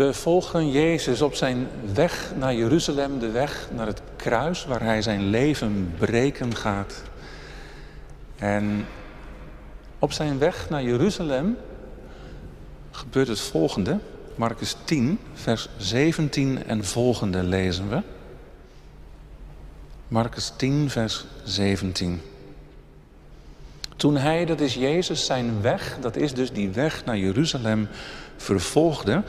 We volgen Jezus op zijn weg naar Jeruzalem, de weg naar het kruis waar hij zijn leven breken gaat. En op zijn weg naar Jeruzalem gebeurt het volgende. Marcus 10, vers 17 en volgende lezen we. Marcus 10, vers 17. Toen hij, dat is Jezus, zijn weg, dat is dus die weg naar Jeruzalem, vervolgde,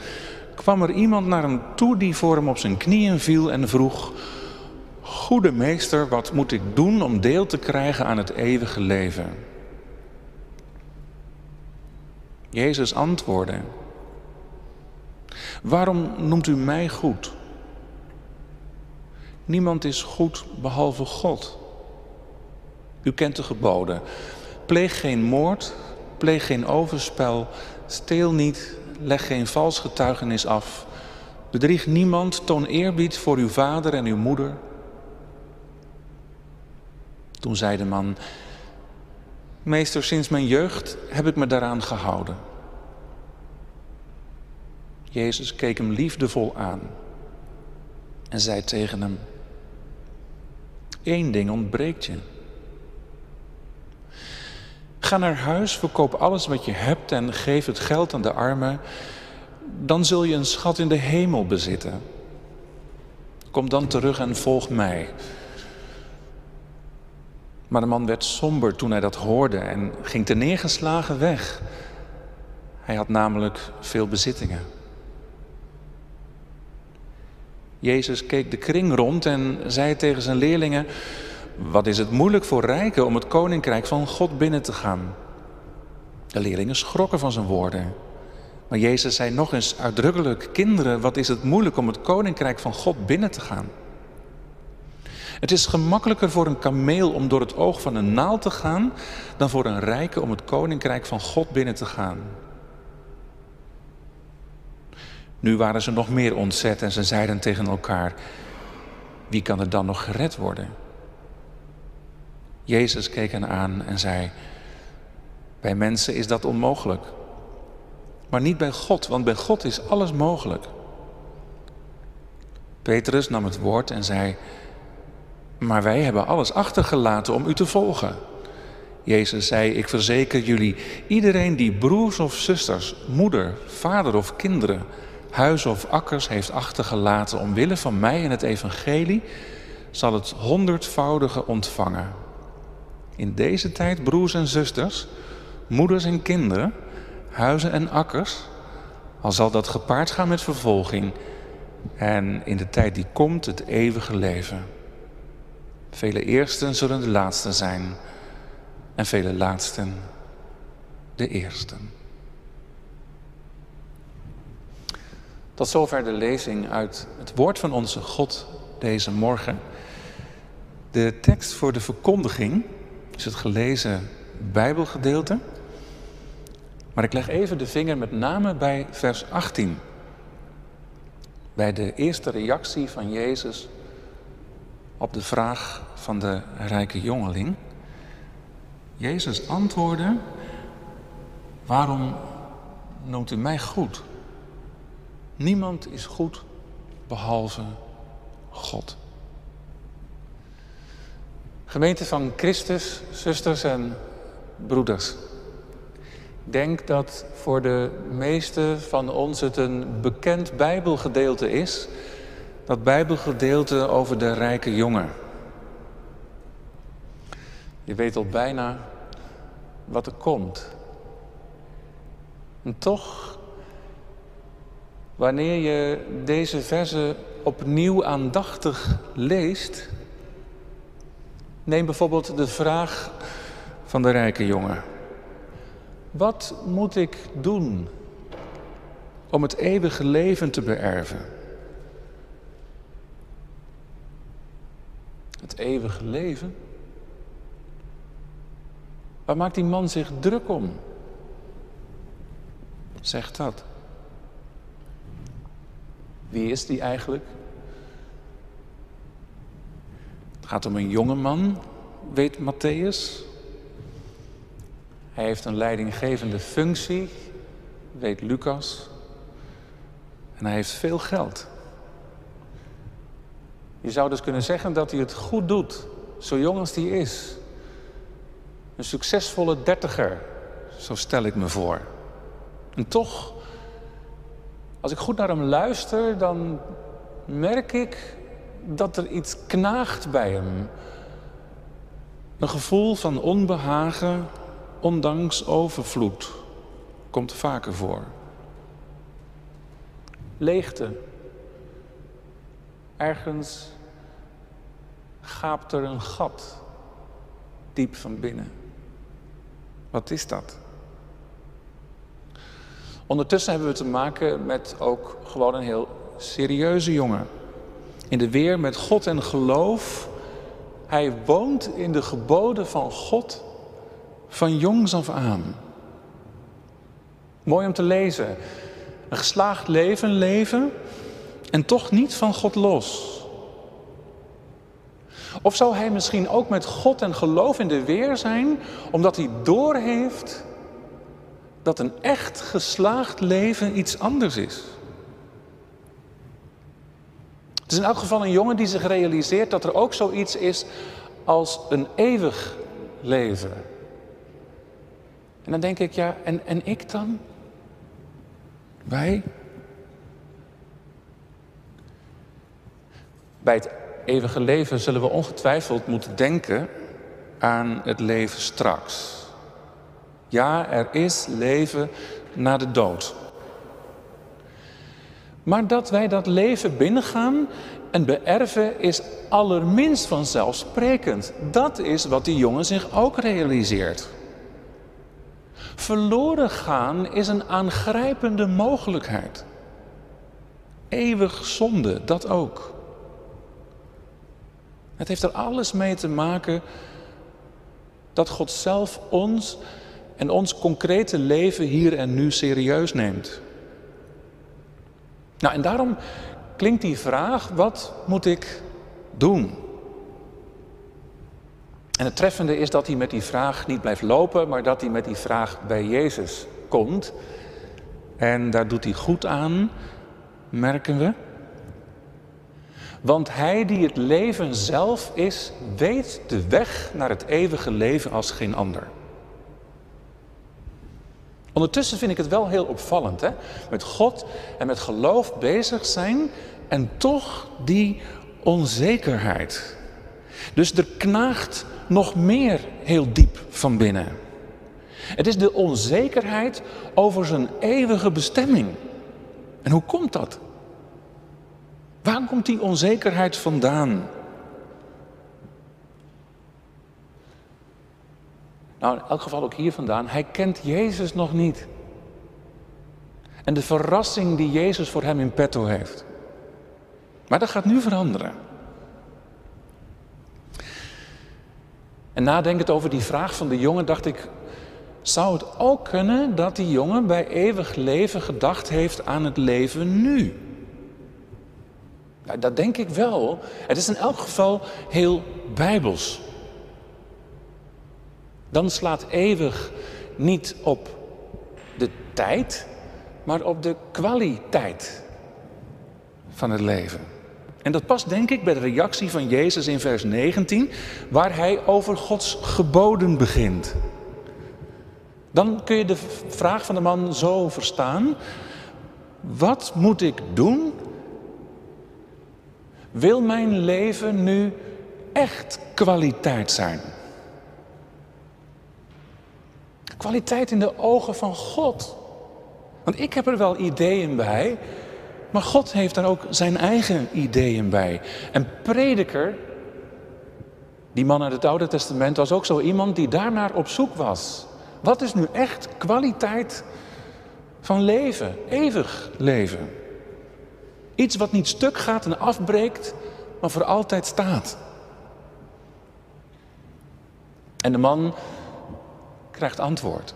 kwam er iemand naar hem toe die voor hem op zijn knieën viel en vroeg: Goede meester, wat moet ik doen om deel te krijgen aan het eeuwige leven? Jezus antwoordde: Waarom noemt u mij goed? Niemand is goed behalve God. U kent de geboden. Pleeg geen moord, pleeg geen overspel, steel niet, leg geen vals getuigenis af. Bedrieg niemand, toon eerbied voor uw vader en uw moeder. Toen zei de man, meester, sinds mijn jeugd heb ik me daaraan gehouden. Jezus keek hem liefdevol aan en zei tegen hem, Eén ding ontbreekt je. Ga naar huis, verkoop alles wat je hebt en geef het geld aan de armen. Dan zul je een schat in de hemel bezitten. Kom dan terug en volg mij. Maar de man werd somber toen hij dat hoorde en ging te neergeslagen weg. Hij had namelijk veel bezittingen. Jezus keek de kring rond en zei tegen zijn leerlingen: Wat is het moeilijk voor rijken om het koninkrijk van God binnen te gaan? De leerlingen schrokken van zijn woorden. Maar Jezus zei nog eens uitdrukkelijk: Kinderen, wat is het moeilijk om het koninkrijk van God binnen te gaan? Het is gemakkelijker voor een kameel om door het oog van een naald te gaan dan voor een rijke om het koninkrijk van God binnen te gaan. Nu waren ze nog meer ontzet en ze zeiden tegen elkaar: Wie kan er dan nog gered worden? Jezus keek hen aan en zei: Bij mensen is dat onmogelijk. Maar niet bij God, want bij God is alles mogelijk. Petrus nam het woord en zei: Maar wij hebben alles achtergelaten om u te volgen. Jezus zei: Ik verzeker jullie, iedereen die broers of zusters, moeder, vader of kinderen huis of akkers heeft achtergelaten omwille van mij en het evangelie, zal het honderdvoudige ontvangen. In deze tijd, broers en zusters, moeders en kinderen, huizen en akkers, al zal dat gepaard gaan met vervolging en in de tijd die komt het eeuwige leven. Vele eersten zullen de laatsten zijn en vele laatsten de eersten. Tot zover de lezing uit het woord van onze God deze morgen. De tekst voor de verkondiging is het gelezen Bijbelgedeelte. Maar ik leg even de vinger met name bij vers 18. Bij de eerste reactie van Jezus op de vraag van de rijke jongeling. Jezus antwoordde: Waarom noemt u mij goed? Niemand is goed behalve God. Gemeente van Christus, zusters en broeders. Ik denk dat voor de meeste van ons het een bekend Bijbelgedeelte is. Dat Bijbelgedeelte over de rijke jongen. Je weet al bijna wat er komt. En toch Wanneer je deze verse opnieuw aandachtig leest, neem bijvoorbeeld de vraag van de rijke jongen. Wat moet ik doen om het eeuwige leven te beërven? Het eeuwige leven? Waar maakt die man zich druk om? Zeg dat. Wie is die eigenlijk? Het gaat om een jonge man, weet Matthäus. Hij heeft een leidinggevende functie, weet Lucas. En hij heeft veel geld. Je zou dus kunnen zeggen dat hij het goed doet, zo jong als hij is. Een succesvolle dertiger, zo stel ik me voor. En toch, als ik goed naar hem luister, dan merk ik dat er iets knaagt bij hem. Een gevoel van onbehagen, ondanks overvloed, komt vaker voor. Leegte. Ergens gaapt er een gat diep van binnen. Wat is dat? Ondertussen hebben we te maken met ook gewoon een heel serieuze jongen. In de weer met God en geloof. Hij woont in de geboden van God van jongs af aan. Mooi om te lezen. Een geslaagd leven leven en toch niet van God los. Of zou hij misschien ook met God en geloof in de weer zijn, omdat hij doorheeft dat een echt geslaagd leven iets anders is? Het is in elk geval een jongen die zich realiseert dat er ook zoiets is als een eeuwig leven. En dan denk ik, ja, en, en ik dan? Wij? Bij het eeuwige leven zullen we ongetwijfeld moeten denken aan het leven straks. Ja, er is leven na de dood. Maar dat wij dat leven binnengaan en beërven is allerminst vanzelfsprekend. Dat is wat die jongen zich ook realiseert. Verloren gaan is een aangrijpende mogelijkheid. Eeuwig zonde, dat ook. Het heeft er alles mee te maken dat God zelf ons en ons concrete leven hier en nu serieus neemt. Nou, en daarom klinkt die vraag: wat moet ik doen? En het treffende is dat hij met die vraag niet blijft lopen, maar dat hij met die vraag bij Jezus komt. En daar doet hij goed aan, merken we. Want hij die het leven zelf is, weet de weg naar het eeuwige leven als geen ander. Ondertussen vind ik het wel heel opvallend, hè? met God en met geloof bezig zijn en toch die onzekerheid. Dus er knaagt nog meer heel diep van binnen. Het is de onzekerheid over zijn eeuwige bestemming. En hoe komt dat? Waar komt die onzekerheid vandaan? Nou, in elk geval ook hier vandaan. Hij kent Jezus nog niet. En de verrassing die Jezus voor hem in petto heeft. Maar dat gaat nu veranderen. En nadenkend over die vraag van de jongen dacht ik, zou het ook kunnen dat die jongen bij eeuwig leven gedacht heeft aan het leven nu? Nou, dat denk ik wel. Het is in elk geval heel bijbels. Dan slaat eeuwig niet op de tijd, maar op de kwaliteit van het leven. En dat past denk ik bij de reactie van Jezus in vers 19, waar hij over Gods geboden begint. Dan kun je de vraag van de man zo verstaan: wat moet ik doen? Wil mijn leven nu echt kwaliteit zijn? Kwaliteit in de ogen van God. Want ik heb er wel ideeën bij, maar God heeft daar ook zijn eigen ideeën bij. En prediker, die man uit het Oude Testament, was ook zo iemand die daarnaar op zoek was. Wat is nu echt kwaliteit van leven, eeuwig leven? Iets wat niet stuk gaat en afbreekt, maar voor altijd staat. En de man krijgt antwoord.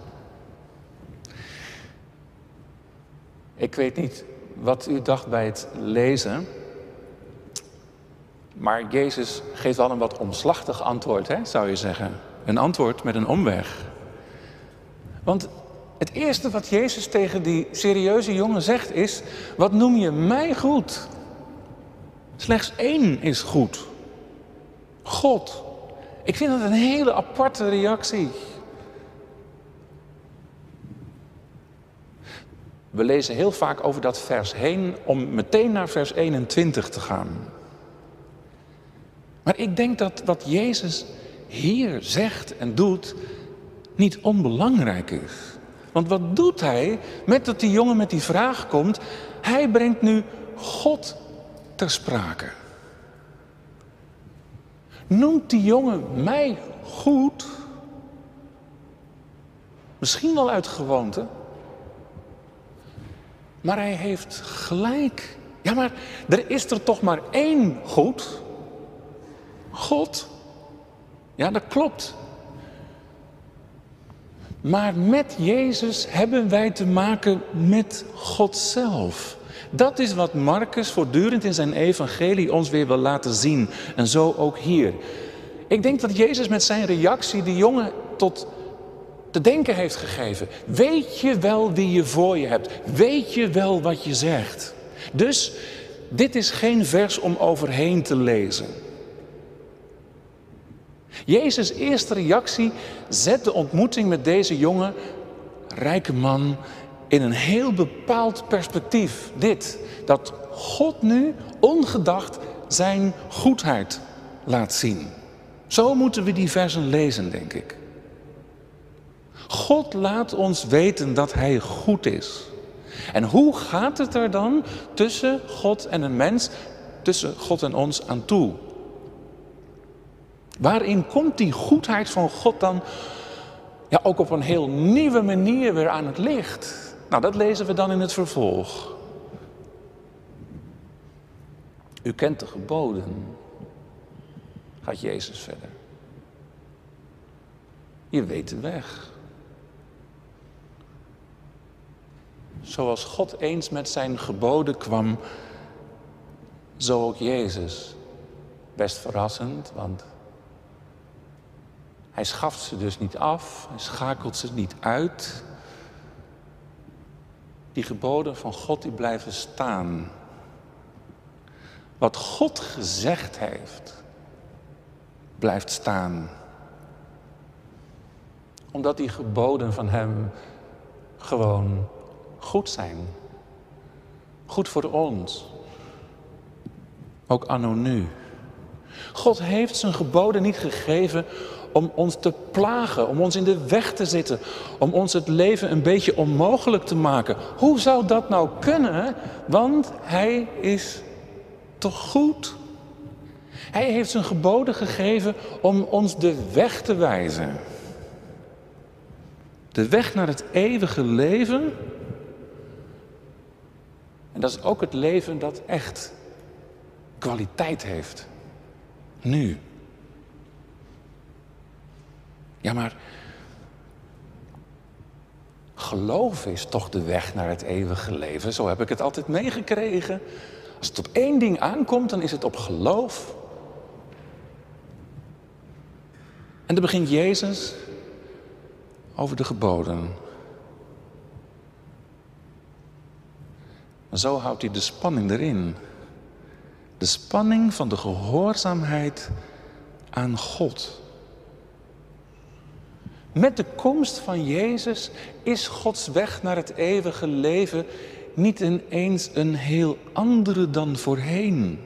Ik weet niet wat u dacht bij het lezen. Maar Jezus geeft wel een wat omslachtig antwoord, hè, zou je zeggen. Een antwoord met een omweg. Want Het eerste wat Jezus tegen die serieuze jongen zegt is: Wat noem je mij goed? Slechts één is goed. God. Ik vind dat een hele aparte reactie. We lezen heel vaak over dat vers heen om meteen naar vers 21 te gaan. Maar ik denk dat wat Jezus hier zegt en doet niet onbelangrijk is. Want wat doet hij met dat die jongen met die vraag komt? Hij brengt nu God ter sprake. Noemt die jongen mij goed? Misschien wel uit gewoonte. Maar hij heeft gelijk. Ja, maar er is er toch maar één goed. God. Ja, dat klopt. Maar met Jezus hebben wij te maken met God zelf. Dat is wat Marcus voortdurend in zijn evangelie ons weer wil laten zien. En zo ook hier. Ik denk dat Jezus met zijn reactie die jongen tot te denken heeft gegeven. Weet je wel wie je voor je hebt? Weet je wel wat je zegt? Dus dit is geen vers om overheen te lezen. Jezus' eerste reactie zet de ontmoeting met deze jonge, rijke man in een heel bepaald perspectief. Dit, dat God nu ongedacht zijn goedheid laat zien. Zo moeten we die versen lezen, denk ik. God laat ons weten dat Hij goed is. En hoe gaat het er dan tussen God en een mens, tussen God en ons aan toe? Waarin komt die goedheid van God dan ja, ook op een heel nieuwe manier weer aan het licht? Nou, dat lezen we dan in het vervolg. U kent de geboden, gaat Jezus verder. Je weet de weg. Zoals God eens met zijn geboden kwam, zo ook Jezus. Best verrassend, want hij schaft ze dus niet af, hij schakelt ze niet uit. Die geboden van God die blijven staan. Wat God gezegd heeft, blijft staan. Omdat die geboden van Hem gewoon goed zijn. Goed voor ons. Ook anno nu. God heeft zijn geboden niet gegeven om ons te plagen, om ons in de weg te zitten, om ons het leven een beetje onmogelijk te maken. Hoe zou dat nou kunnen? Want Hij is toch goed? Hij heeft zijn geboden gegeven om ons de weg te wijzen. De weg naar het eeuwige leven. En dat is ook het leven dat echt kwaliteit heeft. Nu. Ja, maar geloof is toch de weg naar het eeuwige leven. Zo heb ik het altijd meegekregen. Als het op één ding aankomt, dan is het op geloof. En dan begint Jezus over de geboden. Zo houdt hij de spanning erin. De spanning van de gehoorzaamheid aan God. Met de komst van Jezus is Gods weg naar het eeuwige leven niet ineens een heel andere dan voorheen.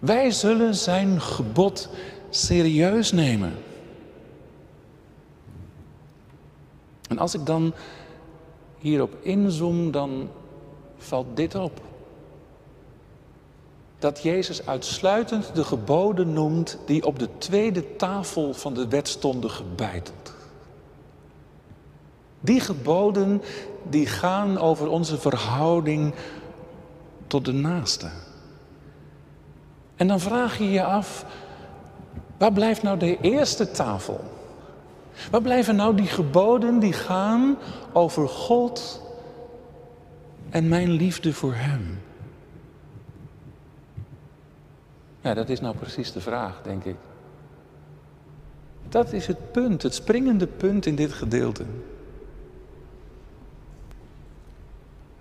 Wij zullen zijn gebod serieus nemen. En als ik dan hierop inzoom, dan valt dit op dat Jezus uitsluitend de geboden noemt die op de tweede tafel van de wet stonden gebeiteld. Die geboden die gaan over onze verhouding tot de naaste. En dan vraag je je af, waar blijft nou de eerste tafel? Waar blijven nou die geboden die gaan over God en mijn liefde voor Hem? Ja, dat is nou precies de vraag, denk ik. Dat is het punt, het springende punt in dit gedeelte.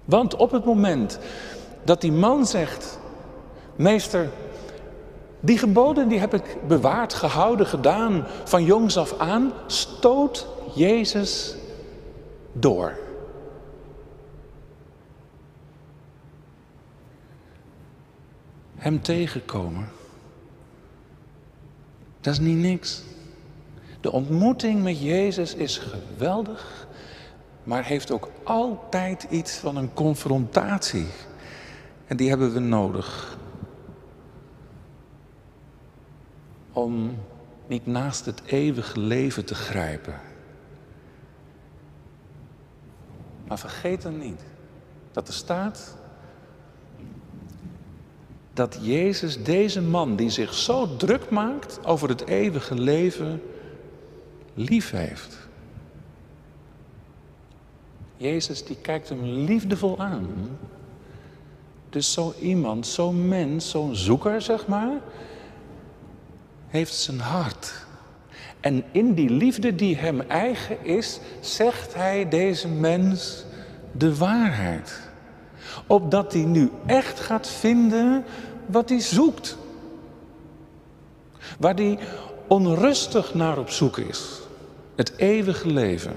Want op het moment dat die man zegt, meester, die geboden die heb ik bewaard, gehouden, gedaan van jongs af aan, stoot Jezus door. Hem tegenkomen, dat is niet niks. De ontmoeting met Jezus is geweldig, maar heeft ook altijd iets van een confrontatie. En die hebben we nodig. Om niet naast het eeuwige leven te grijpen. Maar vergeet dan niet dat er staat dat Jezus deze man die zich zo druk maakt over het eeuwige leven lief heeft. Jezus die kijkt hem liefdevol aan. Dus zo iemand, zo'n mens, zo'n zoeker zeg maar, heeft zijn hart. En in die liefde die hem eigen is, zegt hij deze mens de waarheid. Opdat hij nu echt gaat vinden wat hij zoekt. Waar hij onrustig naar op zoek is. Het eeuwige leven.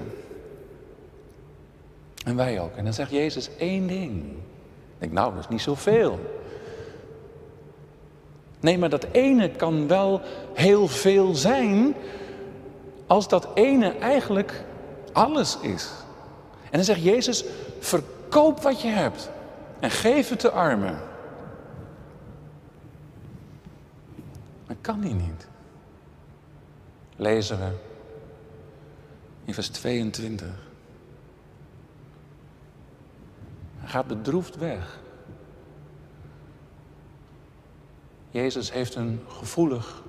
En wij ook. En dan zegt Jezus één ding. Ik denk, nou, dat is niet zoveel. Nee, maar dat ene kan wel heel veel zijn, als dat ene eigenlijk alles is. En dan zegt Jezus, verkoop wat je hebt en geef het de armen. Dat kan hij niet. Lezen we in vers 22. Hij gaat bedroefd weg. Jezus heeft een gevoelig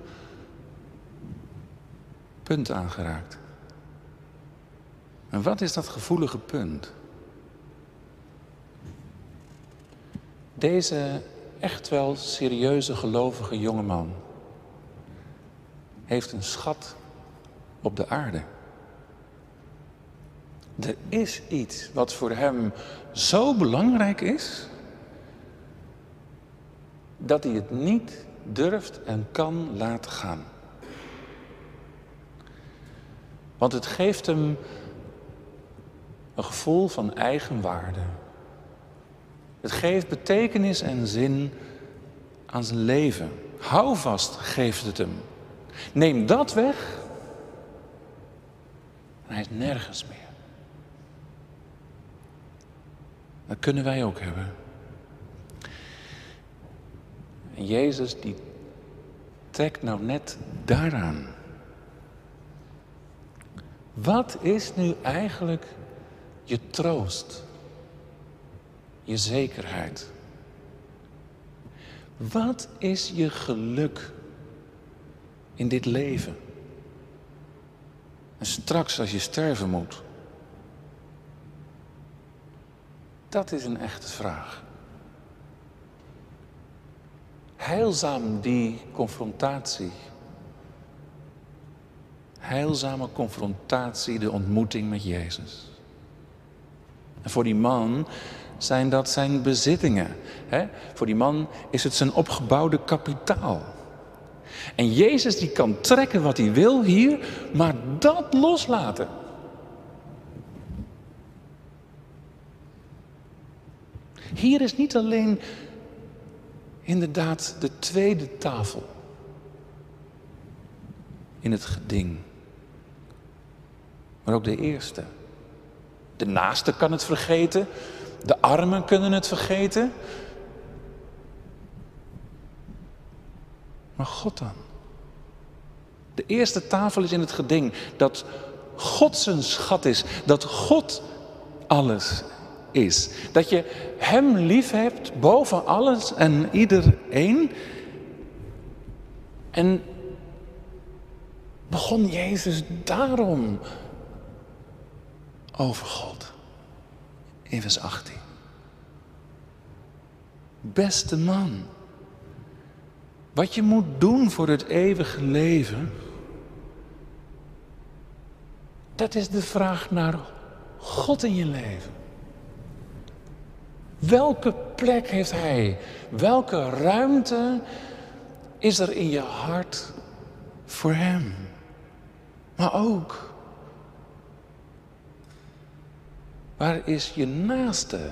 punt aangeraakt. En wat is dat gevoelige punt? Deze echt wel serieuze gelovige jongeman heeft een schat op de aarde. Er is iets wat voor hem zo belangrijk is dat hij het niet durft en kan laten gaan. Want het geeft hem een gevoel van eigenwaarde. Het geeft betekenis en zin aan zijn leven. Houvast geeft het hem. Neem dat weg en hij is nergens meer. Dat kunnen wij ook hebben. En Jezus die trekt nou net daaraan. Wat is nu eigenlijk je troost? Je zekerheid? Wat is je geluk in dit leven? En straks als je sterven moet. Dat is een echte vraag. Heilzaam die confrontatie. Heilzame confrontatie, de ontmoeting met Jezus. En voor die man zijn dat zijn bezittingen. Voor die man is het zijn opgebouwde kapitaal. En Jezus die kan trekken wat hij wil hier, maar dat loslaten. Hier is niet alleen inderdaad de tweede tafel in het geding, maar ook de eerste. De naaste kan het vergeten, de armen kunnen het vergeten. Maar God dan? De eerste tafel is in het geding dat God zijn schat is, dat God alles is. Dat je Hem lief hebt boven alles en iedereen. En begon Jezus daarom over God. In vers 18. Beste man, wat je moet doen voor het eeuwige leven, dat is de vraag naar God in je leven. Welke plek heeft Hij? Welke ruimte is er in je hart voor Hem? Maar ook, waar is je naaste?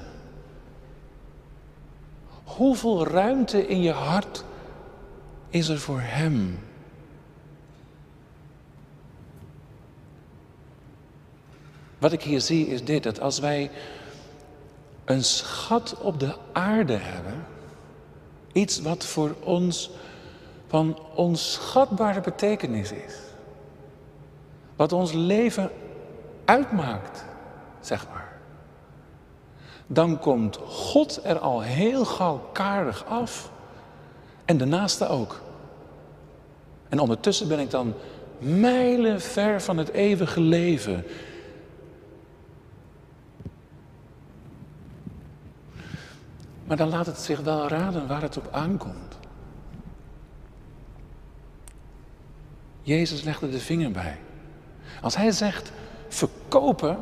Hoeveel ruimte in je hart is er voor Hem? Wat ik hier zie is dit, dat als wij een schat op de aarde hebben, iets wat voor ons van onschatbare betekenis is, wat ons leven uitmaakt, zeg maar, dan komt God er al heel gauw kaardig af en de naaste ook. En ondertussen ben ik dan mijlen ver van het eeuwige leven. Maar dan laat het zich wel raden waar het op aankomt. Jezus legde de vinger bij. Als hij zegt verkopen,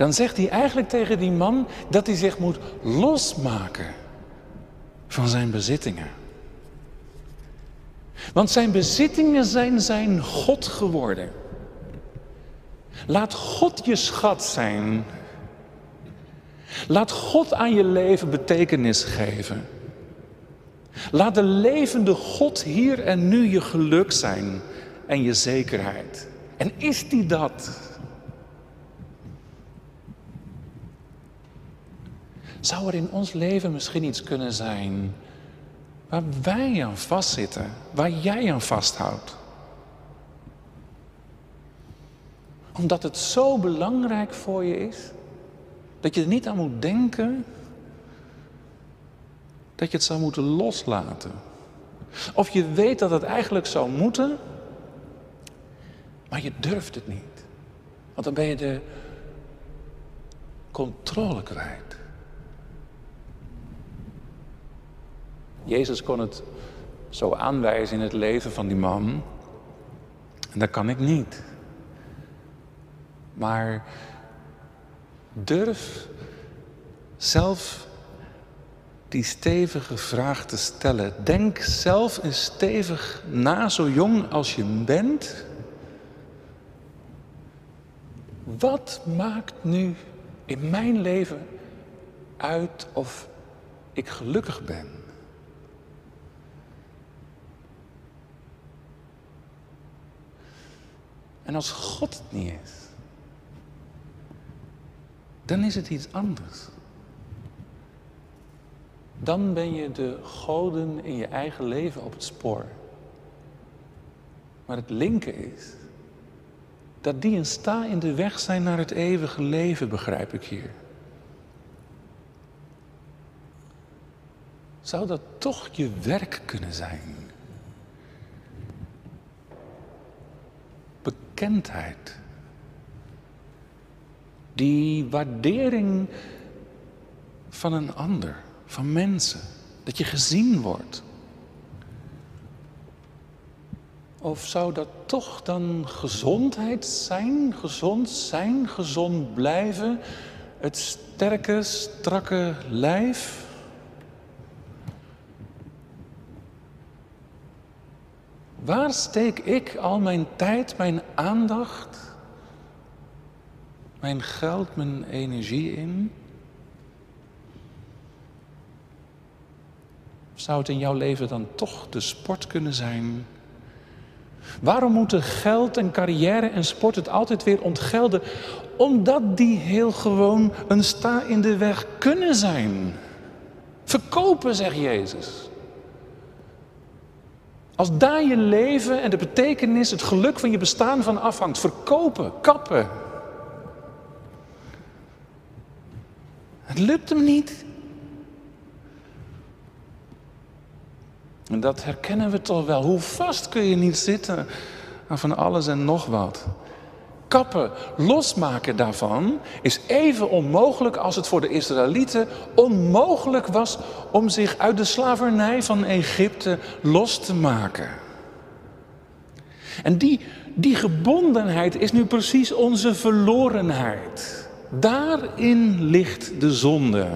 dan zegt hij eigenlijk tegen die man dat hij zich moet losmaken van zijn bezittingen. Want zijn bezittingen zijn zijn God geworden. Laat God je schat zijn. Laat God aan je leven betekenis geven. Laat de levende God hier en nu je geluk zijn en je zekerheid. En is die dat? Zou er in ons leven misschien iets kunnen zijn waar wij aan vastzitten, waar jij aan vasthoudt? Omdat het zo belangrijk voor je is dat je er niet aan moet denken dat je het zou moeten loslaten. Of je weet dat het eigenlijk zou moeten, maar je durft het niet. Want dan ben je de controle kwijt. Jezus kon het zo aanwijzen in het leven van die man. En dat kan ik niet. Maar durf zelf die stevige vraag te stellen. Denk zelf eens stevig na, zo jong als je bent. Wat maakt nu in mijn leven uit of ik gelukkig ben? En als God het niet is, dan is het iets anders. Dan ben je de goden in je eigen leven op het spoor. Maar het linker is dat die een sta in de weg zijn naar het eeuwige leven, begrijp ik hier. Zou dat toch je werk kunnen zijn? Bekendheid. Die waardering van een ander van mensen. Dat je gezien wordt. Of zou dat toch dan gezondheid zijn? Gezond zijn, gezond blijven? Het sterke, strakke lijf? Waar steek ik al mijn tijd, mijn aandacht, mijn geld, mijn energie in? Zou het in jouw leven dan toch de sport kunnen zijn? Waarom moeten geld en carrière en sport het altijd weer ontgelden? Omdat die heel gewoon een sta in de weg kunnen zijn. Verkopen, zegt Jezus. Als daar je leven en de betekenis, het geluk van je bestaan van afhangt. Verkopen, kappen. Het lukt hem niet. En dat herkennen we toch wel. Hoe vast kun je niet zitten aan van alles en nog wat? Kappen, losmaken daarvan is even onmogelijk als het voor de Israëlieten onmogelijk was om zich uit de slavernij van Egypte los te maken. En die, die gebondenheid is nu precies onze verlorenheid. Daarin ligt de zonde.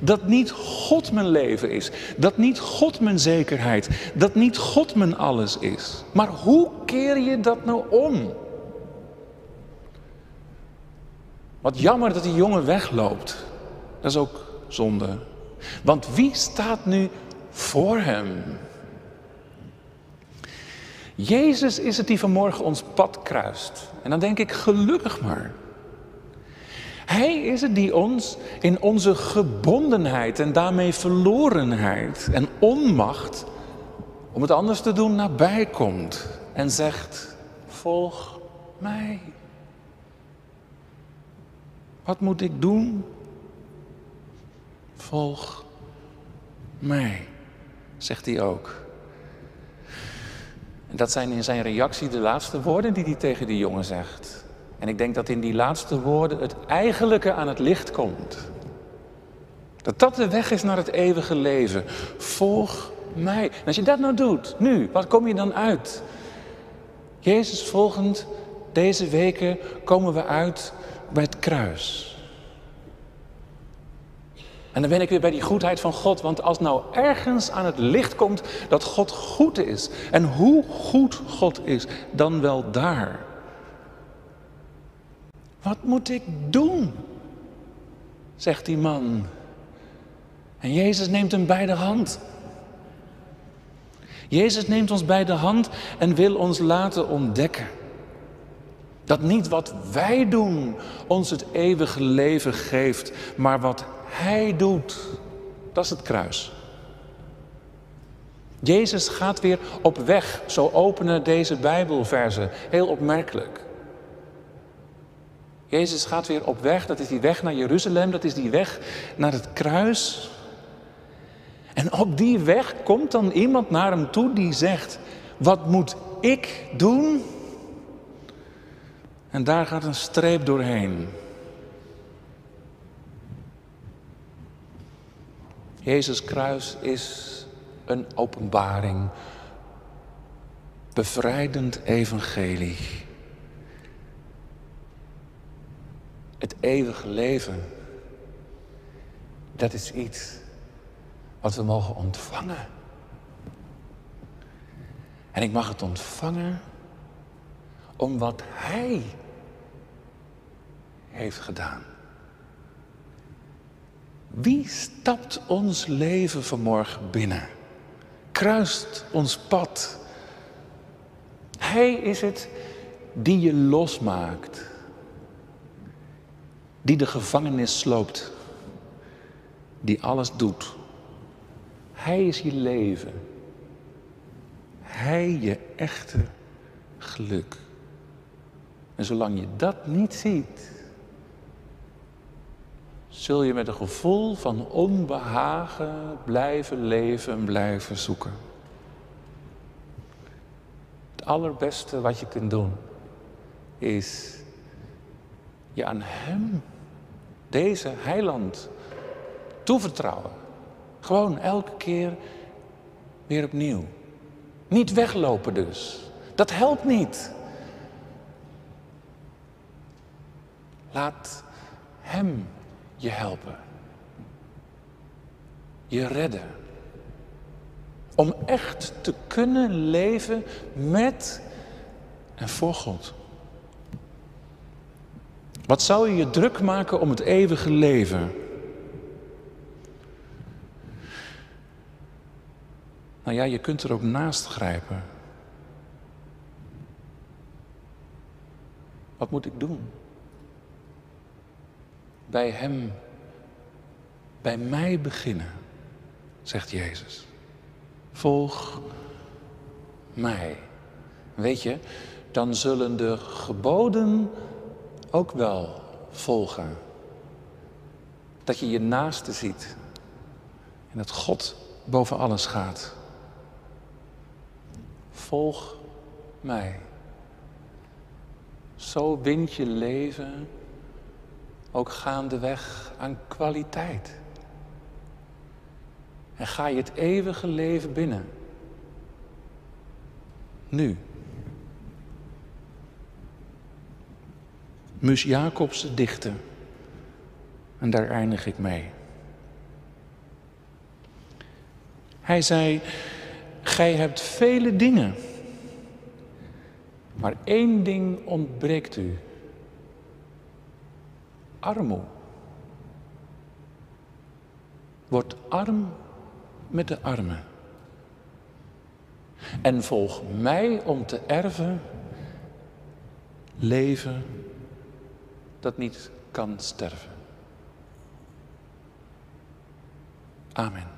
Dat niet God mijn leven is. Dat niet God mijn zekerheid. Dat niet God mijn alles is. Maar hoe keer je dat nou om? Wat jammer dat die jongen wegloopt. Dat is ook zonde. Want wie staat nu voor hem? Jezus is het die vanmorgen ons pad kruist. En dan denk ik, gelukkig maar. Hij is het die ons in onze gebondenheid en daarmee verlorenheid en onmacht om het anders te doen nabij komt en zegt: Volg mij. Wat moet ik doen? Volg mij, zegt hij ook. En dat zijn in zijn reactie de laatste woorden die hij tegen die jongen zegt. En ik denk dat in die laatste woorden het eigenlijke aan het licht komt. Dat dat de weg is naar het eeuwige leven. Volg mij. En als je dat nou doet, nu, wat kom je dan uit? Jezus volgend, deze weken komen we uit bij het kruis. En dan ben ik weer bij die goedheid van God. Want als nou ergens aan het licht komt dat God goed is. En hoe goed God is, dan wel daar. Wat moet ik doen? Zegt die man. En Jezus neemt hem bij de hand. Jezus neemt ons bij de hand en wil ons laten ontdekken. Dat niet wat wij doen ons het eeuwige leven geeft, maar wat Hij doet. Dat is het kruis. Jezus gaat weer op weg. Zo openen deze Bijbelversen. Heel opmerkelijk. Jezus gaat weer op weg. Dat is die weg naar Jeruzalem. Dat is die weg naar het kruis. En op die weg komt dan iemand naar hem toe die zegt: Wat moet ik doen? En daar gaat een streep doorheen. Jezus kruis is een openbaring, bevrijdend evangelie. Het eeuwige leven, dat is iets wat we mogen ontvangen. En ik mag het ontvangen om wat Hij heeft gedaan. Wie stapt ons leven vanmorgen binnen? Kruist ons pad. Hij is het die je losmaakt. Die de gevangenis sloopt. Die alles doet. Hij is je leven. Hij je echte geluk. En zolang je dat niet ziet, zul je met een gevoel van onbehagen blijven leven en blijven zoeken. Het allerbeste wat je kunt doen is je aan Hem, deze heiland, toevertrouwen. Gewoon elke keer weer opnieuw. Niet weglopen dus. Dat helpt niet. Laat Hem je helpen. Je redden. Om echt te kunnen leven met en voor God. Wat zou je je druk maken om het eeuwige leven? Nou ja, je kunt er ook naast grijpen. Wat moet ik doen? Bij Hem, bij mij beginnen, zegt Jezus. Volg mij. Weet je, dan zullen de geboden ook wel volgen. Dat je je naaste ziet en dat God boven alles gaat. Volg mij. Zo wint je leven ook gaandeweg aan kwaliteit. En ga je het eeuwige leven binnen. Nu. Mus Jacobsen dichten. En daar eindig ik mee. Hij zei, gij hebt vele dingen, maar één ding ontbreekt u. Armoe. Word arm met de armen. En volg mij om te erven leven dat niet kan sterven. Amen.